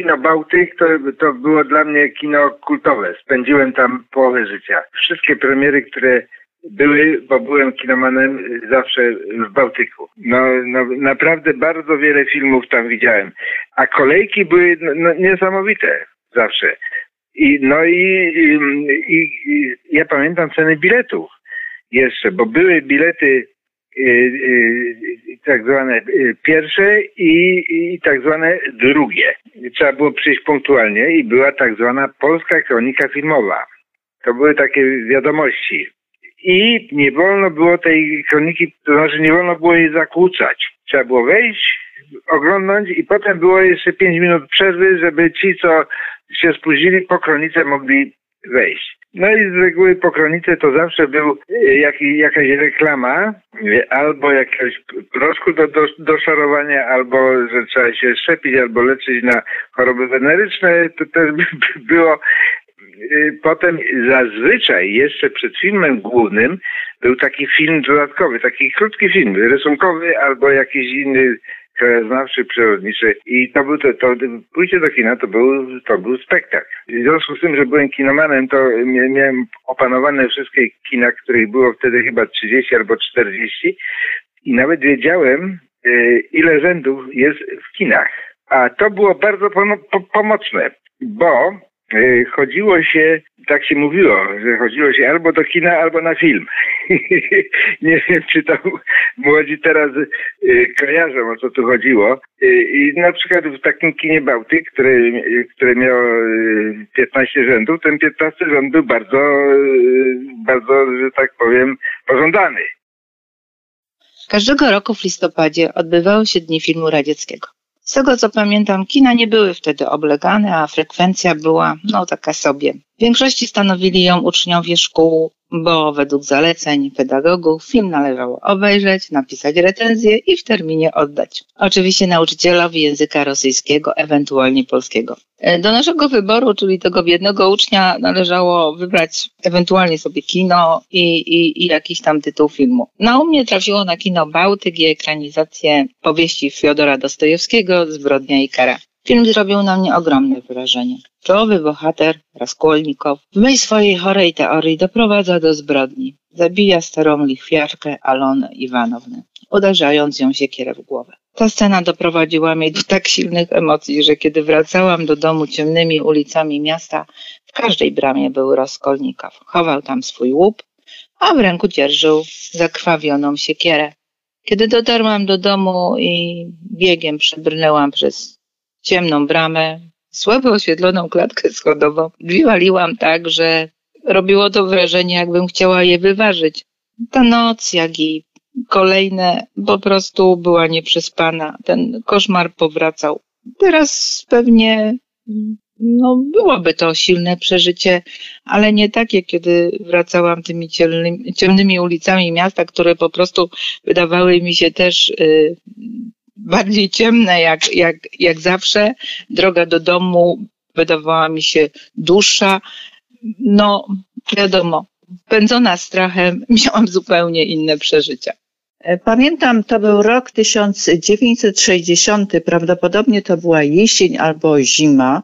kino Bałtyk to, to było dla mnie kino kultowe. Spędziłem tam połowę życia. Wszystkie premiery, które były, bo byłem kinomanem zawsze w Bałtyku. No, no naprawdę bardzo wiele filmów tam widziałem. A kolejki były no, no niesamowite zawsze. I, no i, i, i, ja pamiętam ceny biletów jeszcze, bo były bilety tak zwane y, pierwsze i, i tak zwane drugie. Trzeba było przyjść punktualnie i była tak zwana Polska Kronika Filmowa. To były takie wiadomości. I nie wolno było tej kroniki, to znaczy nie wolno było jej zakłócać. Trzeba było wejść, oglądnąć i potem było jeszcze pięć minut przerwy, żeby ci, co się spóźnili po kronice mogli wejść. No i z reguły po kronice to zawsze był e, jak, jakaś reklama, e, albo jakiegoś proszku do, do, do szarowania, albo że trzeba się szczepić, albo leczyć na choroby weneryczne. To też było e, Potem zazwyczaj jeszcze przed filmem głównym był taki film dodatkowy, taki krótki film, rysunkowy albo jakiś inny krajoznawczy, przyrodniczy i to był to, to pójście do kina to był, to był spektakl. W związku z tym, że byłem kinomanem, to miałem opanowane wszystkie kina, których było wtedy chyba 30 albo 40 i nawet wiedziałem, y, ile rzędów jest w kinach. A to było bardzo pomocne, bo chodziło się, tak się mówiło, że chodziło się albo do kina, albo na film. Nie wiem, czy to młodzi teraz e, kojarzą, o co tu chodziło. E, I na przykład w takim kinie Bałtyk, które, które miało 15 rzędów, ten 15 rząd był bardzo, bardzo, że tak powiem, pożądany. Każdego roku w listopadzie odbywały się Dni Filmu Radzieckiego. Z tego co pamiętam, kina nie były wtedy oblegane, a frekwencja była no taka sobie. W większości stanowili ją uczniowie szkół bo według zaleceń pedagogów film należało obejrzeć, napisać recenzję i w terminie oddać. Oczywiście nauczycielowi języka rosyjskiego, ewentualnie polskiego. E, do naszego wyboru, czyli tego biednego ucznia, należało wybrać ewentualnie sobie kino i, i, i jakiś tam tytuł filmu. Na u mnie trafiło na kino Bałtyk i ekranizację powieści Fiodora Dostojewskiego Zbrodnia i kara. Film zrobił na mnie ogromne wrażenie. Czołowy bohater, Raskolnikow, w mej swojej chorej teorii doprowadza do zbrodni. Zabija starą lichwiarkę Alonę Iwanownę, uderzając ją siekierę w głowę. Ta scena doprowadziła mnie do tak silnych emocji, że kiedy wracałam do domu ciemnymi ulicami miasta, w każdej bramie był Raskolnikow. Chował tam swój łup, a w ręku dzierżył zakrwawioną siekierę. Kiedy dotarłam do domu i biegiem przebrnęłam przez ciemną bramę, słabo oświetloną klatkę schodową. Drzwi waliłam tak, że robiło to wrażenie, jakbym chciała je wyważyć. Ta noc, jak i kolejne, po prostu była nieprzespana. Ten koszmar powracał. Teraz pewnie no, byłoby to silne przeżycie, ale nie takie, kiedy wracałam tymi ciemnymi, ciemnymi ulicami miasta, które po prostu wydawały mi się też y, bardziej ciemne jak, jak, jak zawsze. Droga do domu wydawała mi się dłuższa. No, wiadomo, pędzona strachem, miałam zupełnie inne przeżycia. E, pamiętam, to był rok 1960, prawdopodobnie to była jesień albo zima,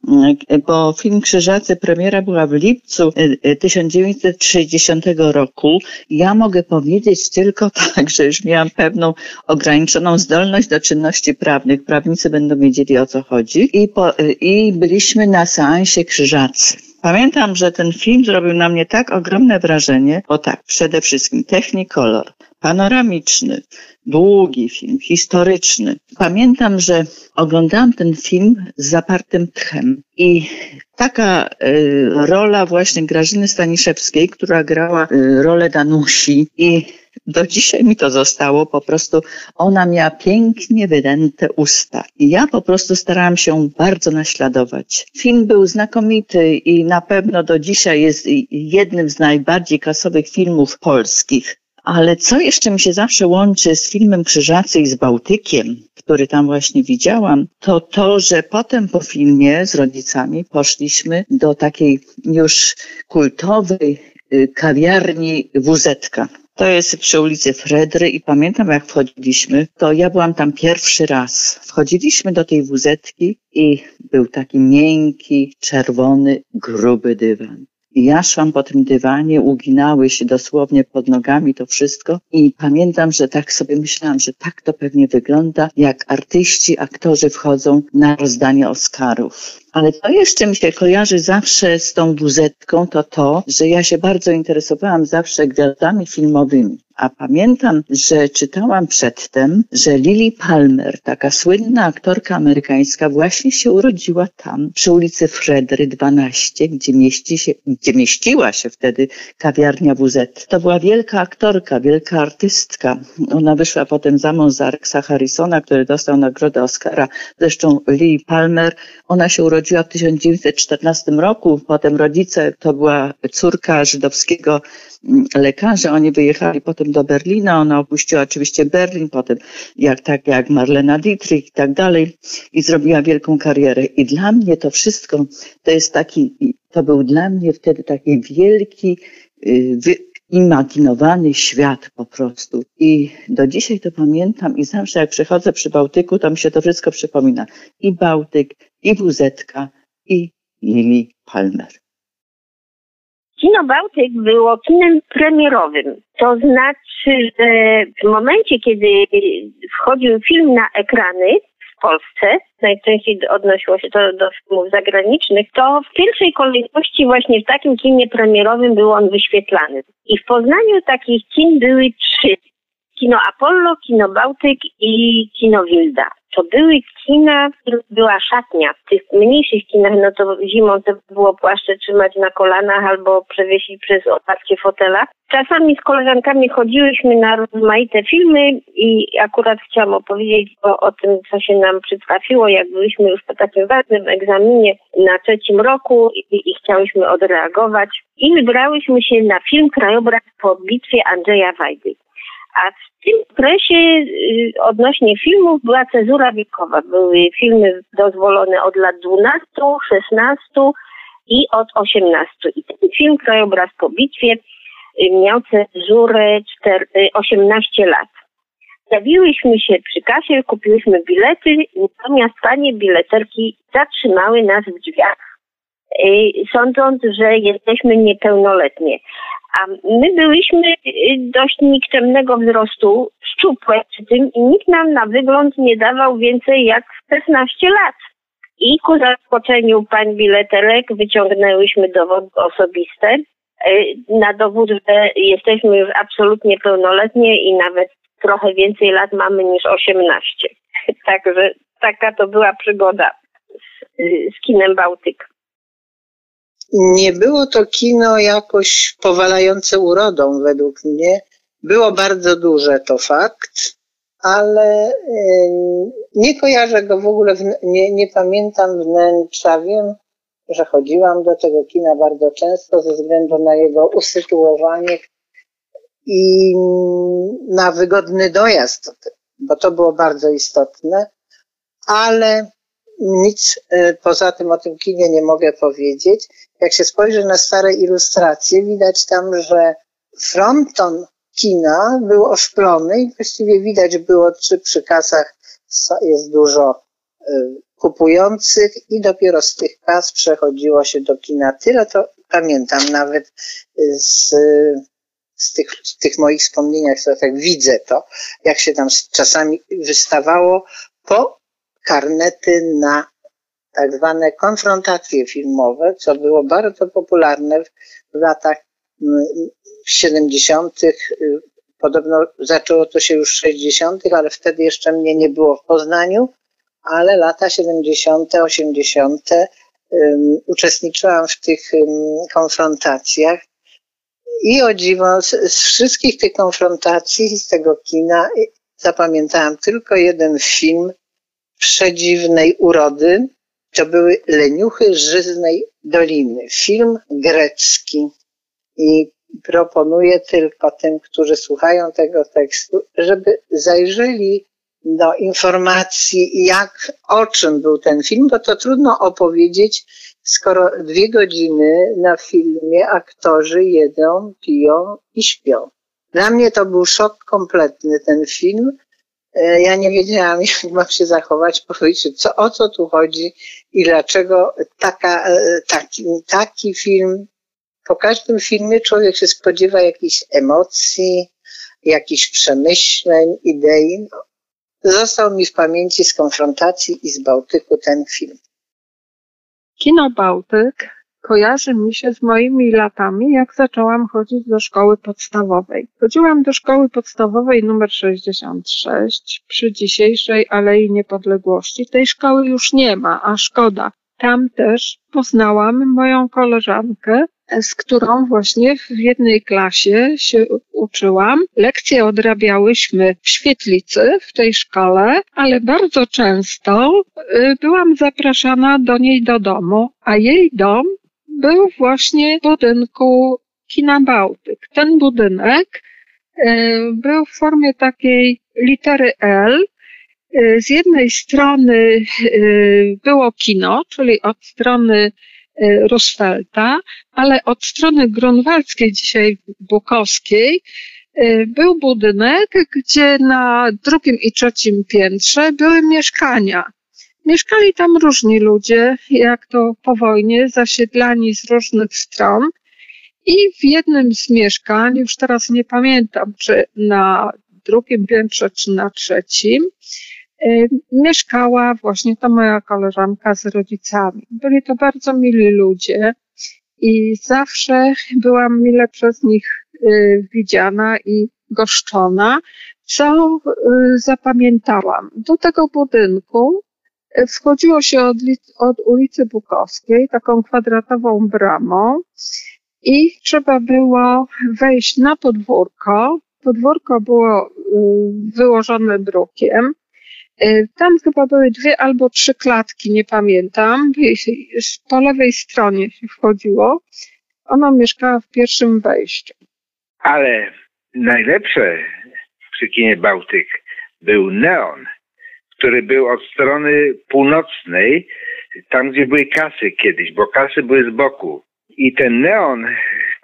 e, bo film Krzyżacy premiera była w lipcu 1960 e, roku. Ja mogę powiedzieć tylko tak, że już miałam pewną ograniczoną zdolność do czynności prawnych. Prawnicy będą wiedzieli o co chodzi. I, po, i byliśmy na seansie Krzyżacy. Pamiętam, że ten film zrobił na mnie tak ogromne wrażenie, bo tak, przede wszystkim Technicolor, panoramiczny, długi film, historyczny. Pamiętam, że oglądałam ten film z zapartym tchem i taka y, rola właśnie Grażyny Staniszewskiej, która grała y, rolę Danusi i do dzisiaj mi to zostało, po prostu ona miała pięknie wydęte usta. I ja po prostu starałam się bardzo naśladować. Film był znakomity i na pewno do dzisiaj jest jednym z najbardziej kasowych filmów polskich. Ale co jeszcze mi się zawsze łączy z filmem Krzyżacy i z Bałtykiem, który tam właśnie widziałam, to to, że potem po filmie z rodzicami poszliśmy do takiej już kultowej y, kawiarni WZ. To jest przy ulicy Fredry i pamiętam jak wchodziliśmy, to ja byłam tam pierwszy raz. Wchodziliśmy do tej wuzetki i był taki miękki, czerwony, gruby dywan. Ja szłam po tym dywanie, uginały się dosłownie pod nogami to wszystko i pamiętam, że tak sobie myślałam, że tak to pewnie wygląda, jak artyści, aktorzy wchodzą na rozdanie Oscarów. Ale to jeszcze mi się kojarzy zawsze z tą wuzetką, to to, że ja się bardzo interesowałam zawsze gwiazdami filmowymi. A pamiętam, że czytałam przedtem, że Lily Palmer, taka słynna aktorka amerykańska, właśnie się urodziła tam, przy ulicy Fredry 12, gdzie, mieści się, gdzie mieściła się wtedy kawiarnia WZ. To była wielka aktorka, wielka artystka. Ona wyszła potem za mąż za Rexa Harrisona, który dostał nagrodę Oscara. Zresztą Lily Palmer, ona się urodziła w 1914 roku. Potem rodzice, to była córka żydowskiego mm, lekarza. Oni wyjechali potem potem do Berlina. Ona opuściła oczywiście Berlin, potem jak tak jak Marlena Dietrich i tak dalej i zrobiła wielką karierę. I dla mnie to wszystko to jest taki, to był dla mnie wtedy taki wielki, y, imaginowany świat po prostu. I do dzisiaj to pamiętam i zawsze jak przychodzę przy Bałtyku, to mi się to wszystko przypomina. I Bałtyk, i Wuzetka, i Lili Palmer. Kino Bałtyk było kinem premierowym. To znaczy, że w momencie, kiedy wchodził film na ekrany w Polsce, najczęściej odnosiło się to do filmów zagranicznych, to w pierwszej kolejności właśnie w takim kinie premierowym był on wyświetlany. I w Poznaniu takich kin były trzy. Kino Apollo, Kino Bałtyk i Kino Wilda to były kina, w których była szatnia. W tych mniejszych kinach, no to zimą to było płaszcze trzymać na kolanach albo przewiesić przez oparcie fotela. Czasami z koleżankami chodziłyśmy na rozmaite filmy i akurat chciałam opowiedzieć o, o tym, co się nam przytrafiło, jak byliśmy już po takim ważnym egzaminie na trzecim roku i, i chciałyśmy odreagować. I wybrałyśmy się na film Krajobraz po bitwie Andrzeja Wajdy. A w tym okresie y, odnośnie filmów była cezura wiekowa. Były filmy dozwolone od lat 12, 16 i od 18. I ten film Krajobraz po bitwie y, miał cezurę 4, 18 y, lat. Stawiłyśmy się przy kasie, kupiłyśmy bilety, natomiast panie bileterki zatrzymały nas w drzwiach, sądząc, że jesteśmy niepełnoletnie. A my byliśmy y, dość nikczemnego wzrostu, szczupłe przy tym i nikt nam na wygląd nie dawał więcej jak 16 lat. I ku zaskoczeniu pań bileterek wyciągnęłyśmy dowody osobiste y, na dowód, że jesteśmy już absolutnie pełnoletnie i nawet trochę więcej lat mamy niż 18. Także taka to była przygoda z, y, z kinem Bałtyk. Nie było to kino jakoś powalające urodą według mnie. Było bardzo duże, to fakt, ale nie kojarzę go w ogóle, nie, nie pamiętam wnętrza. Wiem, że chodziłam do tego kina bardzo często ze względu na jego usytuowanie i na wygodny dojazd, bo to było bardzo istotne, ale nic e, poza tym o tym kinie nie mogę powiedzieć. Jak się spojrzy na stare ilustracje, widać tam, że fronton kina był oszklony i właściwie widać było, czy przy kasach jest dużo e, kupujących i dopiero z tych kas przechodziło się do kina. Tyle to pamiętam nawet z, z tych, z tych moich wspomnieniach, co tak widzę to, jak się tam czasami wystawało po karnety na tak zwane konfrontacje filmowe, co było bardzo popularne w latach 70. Mm, Podobno zaczęło to się już w 60., ale wtedy jeszcze mnie nie było w Poznaniu, ale lata 70., 80. Um, uczestniczyłam w tych um, konfrontacjach. I o dziwo, z, z wszystkich tych konfrontacji, z tego kina, zapamiętałam tylko jeden film przedziwnej urody. To były Leniuchy Żyznej Doliny. Film grecki. I proponuję tylko tym, którzy słuchają tego tekstu, żeby zajrzeli do informacji, jak, o czym był ten film, bo to trudno opowiedzieć, skoro dwie godziny na filmie aktorzy jedzą, piją i śpią. Dla mnie to był szok kompletny ten film. E, ja nie wiedziałam, jak mam się zachować, powiedzieć, co, o co tu chodzi i dlaczego taka, e, taki, taki film. Po każdym filmie człowiek się spodziewa jakichś emocji, jakichś przemyśleń, idei. Został mi w pamięci z konfrontacji i z Bałtyku ten film. Kino Bałtyk kojarzy mi się z moimi latami, jak zaczęłam chodzić do szkoły podstawowej. Chodziłam do szkoły podstawowej numer 66 przy dzisiejszej Alei Niepodległości. Tej szkoły już nie ma, a szkoda. Tam też poznałam moją koleżankę, z którą właśnie w jednej klasie się uczyłam. Lekcje odrabiałyśmy w świetlicy w tej szkole, ale bardzo często y, byłam zapraszana do niej do domu, a jej dom był właśnie w budynku Kina Bałtyk. Ten budynek y, był w formie takiej litery L, y, z jednej strony było kino, czyli od strony Roosevelta, ale od strony grunwaldzkiej, dzisiaj bukowskiej, był budynek, gdzie na drugim i trzecim piętrze były mieszkania. Mieszkali tam różni ludzie, jak to po wojnie, zasiedlani z różnych stron. I w jednym z mieszkań, już teraz nie pamiętam, czy na drugim piętrze, czy na trzecim, Y, mieszkała właśnie ta moja koleżanka z rodzicami. Byli to bardzo mili ludzie i zawsze byłam mile przez nich y, widziana i goszczona, co y, zapamiętałam. Do tego budynku wchodziło się od, od ulicy Bukowskiej taką kwadratową bramą i trzeba było wejść na podwórko. Podwórko było wyłożone drukiem E, tam chyba były dwie albo trzy klatki, nie pamiętam. Po lewej stronie się wchodziło. Ona mieszkała w pierwszym wejściu. Ale najlepsze przy kinie Bałtyk był neon, który był od strony północnej, tam gdzie były kasy kiedyś, bo kasy były z boku. I ten neon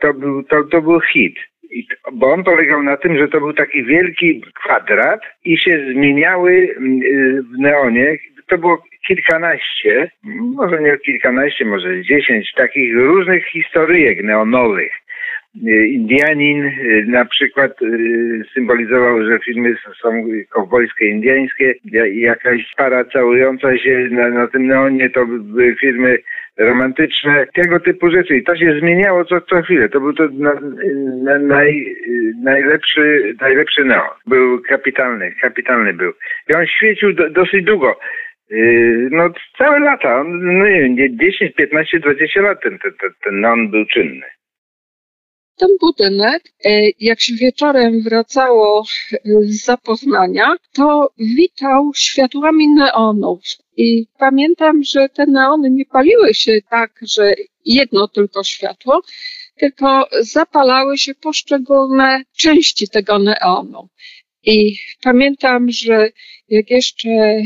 to był, to, to był hit. I, bo on polegał na tym, że to był taki wielki kwadrat i się zmieniały mm, y, w neonie. To było kilkanaście, może nie kilkanaście, może dziesięć takich różnych historyjek neonowych. Y, Indianin y, na przykład symbolizował, że filmy są kowbojskie, indiańskie. Jakaś para całująca się na, na tym neonie to były filmy romantyczne, tego typu rzeczy. I to się zmieniało co, co chwilę. To był to na, na, naj, najlepszy, najlepszy neon. Był kapitalny, kapitalny był. I on świecił do, dosyć długo. No całe lata, no nie wiem, 10, 15, 20 lat ten, ten, ten, ten neon był czynny. Ten budynek, e, jak się wieczorem wracało e, z zapoznania, to witał światłami neonów. I pamiętam, że te neony nie paliły się tak, że jedno tylko światło, tylko zapalały się poszczególne części tego neonu. I pamiętam, że jak jeszcze,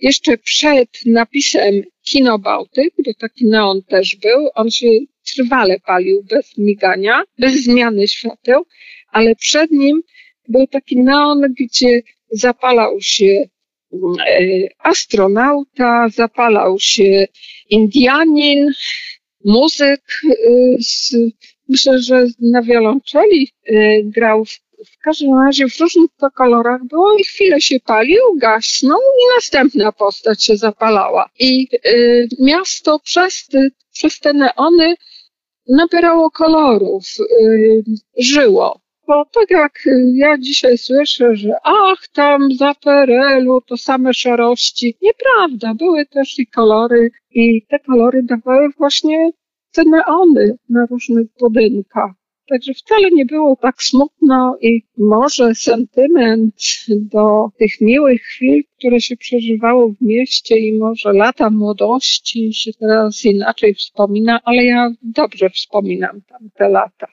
jeszcze przed napisem Kino Bałtyk, bo taki neon też był, on się trwale palił bez migania, bez zmiany świateł, ale przed nim był taki neon, gdzie zapalał się e, astronauta, zapalał się Indianin, muzyk, e, z, myślę, że na wiolonczeli e, grał w w każdym razie w różnych kolorach było i chwilę się palił, gasnął i następna postać się zapalała. I y, miasto przez, ty, przez te neony nabierało kolorów, y, żyło. Bo tak jak ja dzisiaj słyszę, że ach, tam za PRL-u to same szarości. Nieprawda, były też i kolory i te kolory dawały właśnie te neony na różnych budynkach. Także wcale nie było tak smutno i może sentyment do tych miłych chwil, które się przeżywało w mieście i może lata młodości się teraz inaczej wspomina, ale ja dobrze wspominam tamte lata.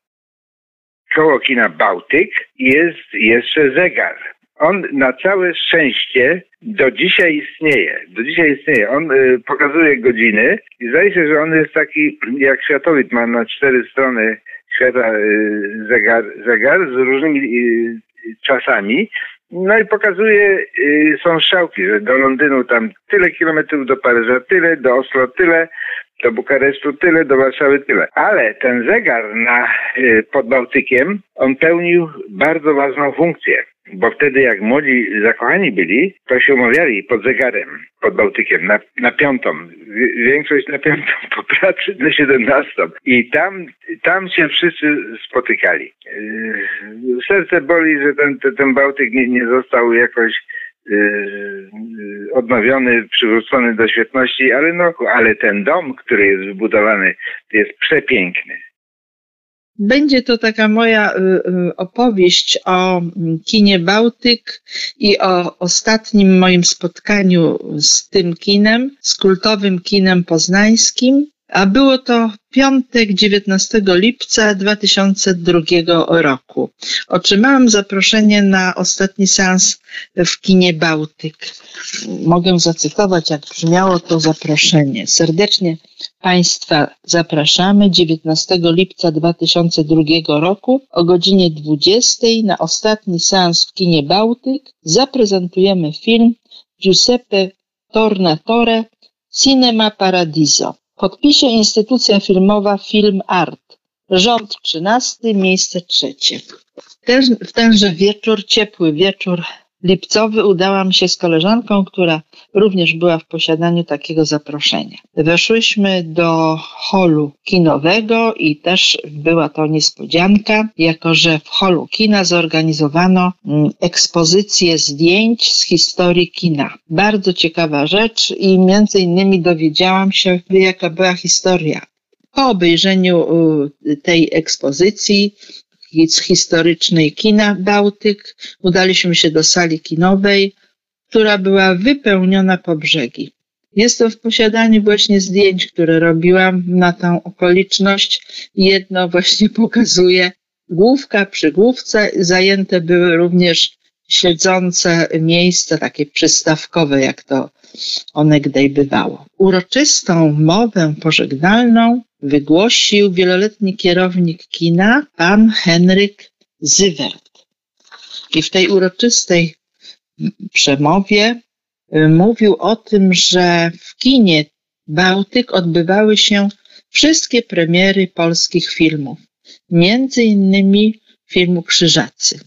Koło kina Bałtyk jest jeszcze zegar. On na całe szczęście do dzisiaj istnieje. Do dzisiaj istnieje. On y, pokazuje godziny i zdaje się, że on jest taki jak światowid, ma na cztery strony świata zegar, zegar z różnymi czasami. No i pokazuje, są strzałki, że do Londynu tam tyle kilometrów, do Paryża tyle, do Oslo tyle, do Bukaresztu tyle, do Warszawy tyle. Ale ten zegar na, pod Bałtykiem, on pełnił bardzo ważną funkcję. Bo wtedy jak młodzi zakochani byli, to się umawiali pod zegarem, pod Bałtykiem, na, na piątą. Większość na piątą, po pracy na siedemnastą. I tam, tam się wszyscy spotykali. Yy, serce boli, że ten, ten, Bałtyk nie, nie został jakoś odnowiony, przywrócony do świetności, ale no, ale ten dom, który jest wybudowany, jest przepiękny. Będzie to taka moja y, y, opowieść o mm, kinie Bałtyk i o ostatnim moim spotkaniu z tym kinem, z kultowym kinem poznańskim. A było to piątek 19 lipca 2002 roku. Otrzymałam zaproszenie na ostatni seans w kinie Bałtyk. Mogę zacytować, jak brzmiało to zaproszenie. Serdecznie Państwa zapraszamy 19 lipca 2002 roku o godzinie 20 na ostatni seans w kinie Bałtyk. Zaprezentujemy film Giuseppe Tornatore Cinema Paradiso podpisie instytucja filmowa Film Art. Rząd trzynasty, miejsce trzecie. Ten, w tenże wieczór, ciepły wieczór lipcowy, udałam się z koleżanką, która również była w posiadaniu takiego zaproszenia. Weszłyśmy do holu kinowego i też była to niespodzianka, jako że w holu kina zorganizowano mm, ekspozycję zdjęć z historii kina. Bardzo ciekawa rzecz i między innymi dowiedziałam się, jaka była historia po obejrzeniu tej ekspozycji z historycznej kina Bałtyk udaliśmy się do sali kinowej, która była wypełniona po brzegi. Jestem w posiadaniu właśnie zdjęć, które robiłam na tą okoliczność. Jedno właśnie pokazuje główka przy główce. Zajęte były również siedzące miejsca, takie przystawkowe, jak to onegdaj bywało. Uroczystą mowę pożegnalną wygłosił wieloletni kierownik kina, pan Henryk Zywert. I w tej uroczystej przemowie y, mówił o tym, że w kinie Bałtyk odbywały się wszystkie premiery polskich filmów, między innymi filmu Krzyżacy.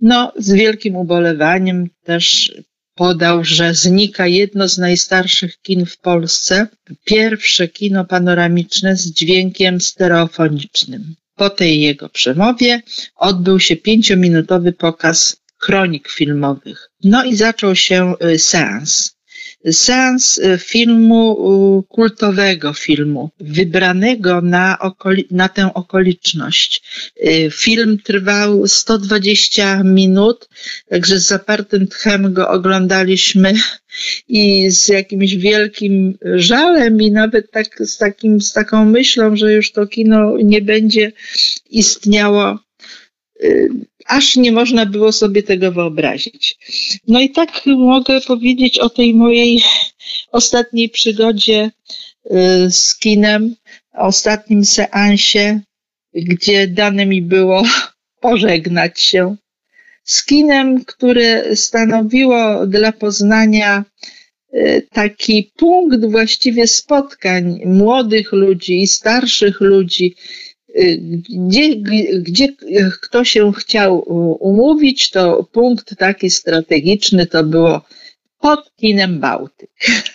No, z wielkim ubolewaniem też podał, że znika jedno z najstarszych kin w Polsce, pierwsze kino panoramiczne z dźwiękiem stereofonicznym. Po tej jego przemowie odbył się pięciominutowy pokaz kronik filmowych. No i zaczął się y, seans seans y, filmu, kultowego filmu, wybranego na, okoli, na tę okoliczność. Y, film trwał 120 minut, także z zapartym tchem go oglądaliśmy i z jakimś wielkim żalem i nawet tak, z, takim, z taką myślą, że już to kino nie będzie istniało y, aż nie można było sobie tego wyobrazić. No i tak mogę powiedzieć o tej mojej ostatniej przygodzie y, z kinem, ostatnim seansie, gdzie dane mi było pożegnać się z kinem, które stanowiło dla Poznania y, taki punkt właściwie spotkań młodych ludzi i starszych ludzi, gdzie, gdzie kto się chciał umówić, to punkt taki strategiczny to było pod kinem Bałtyk.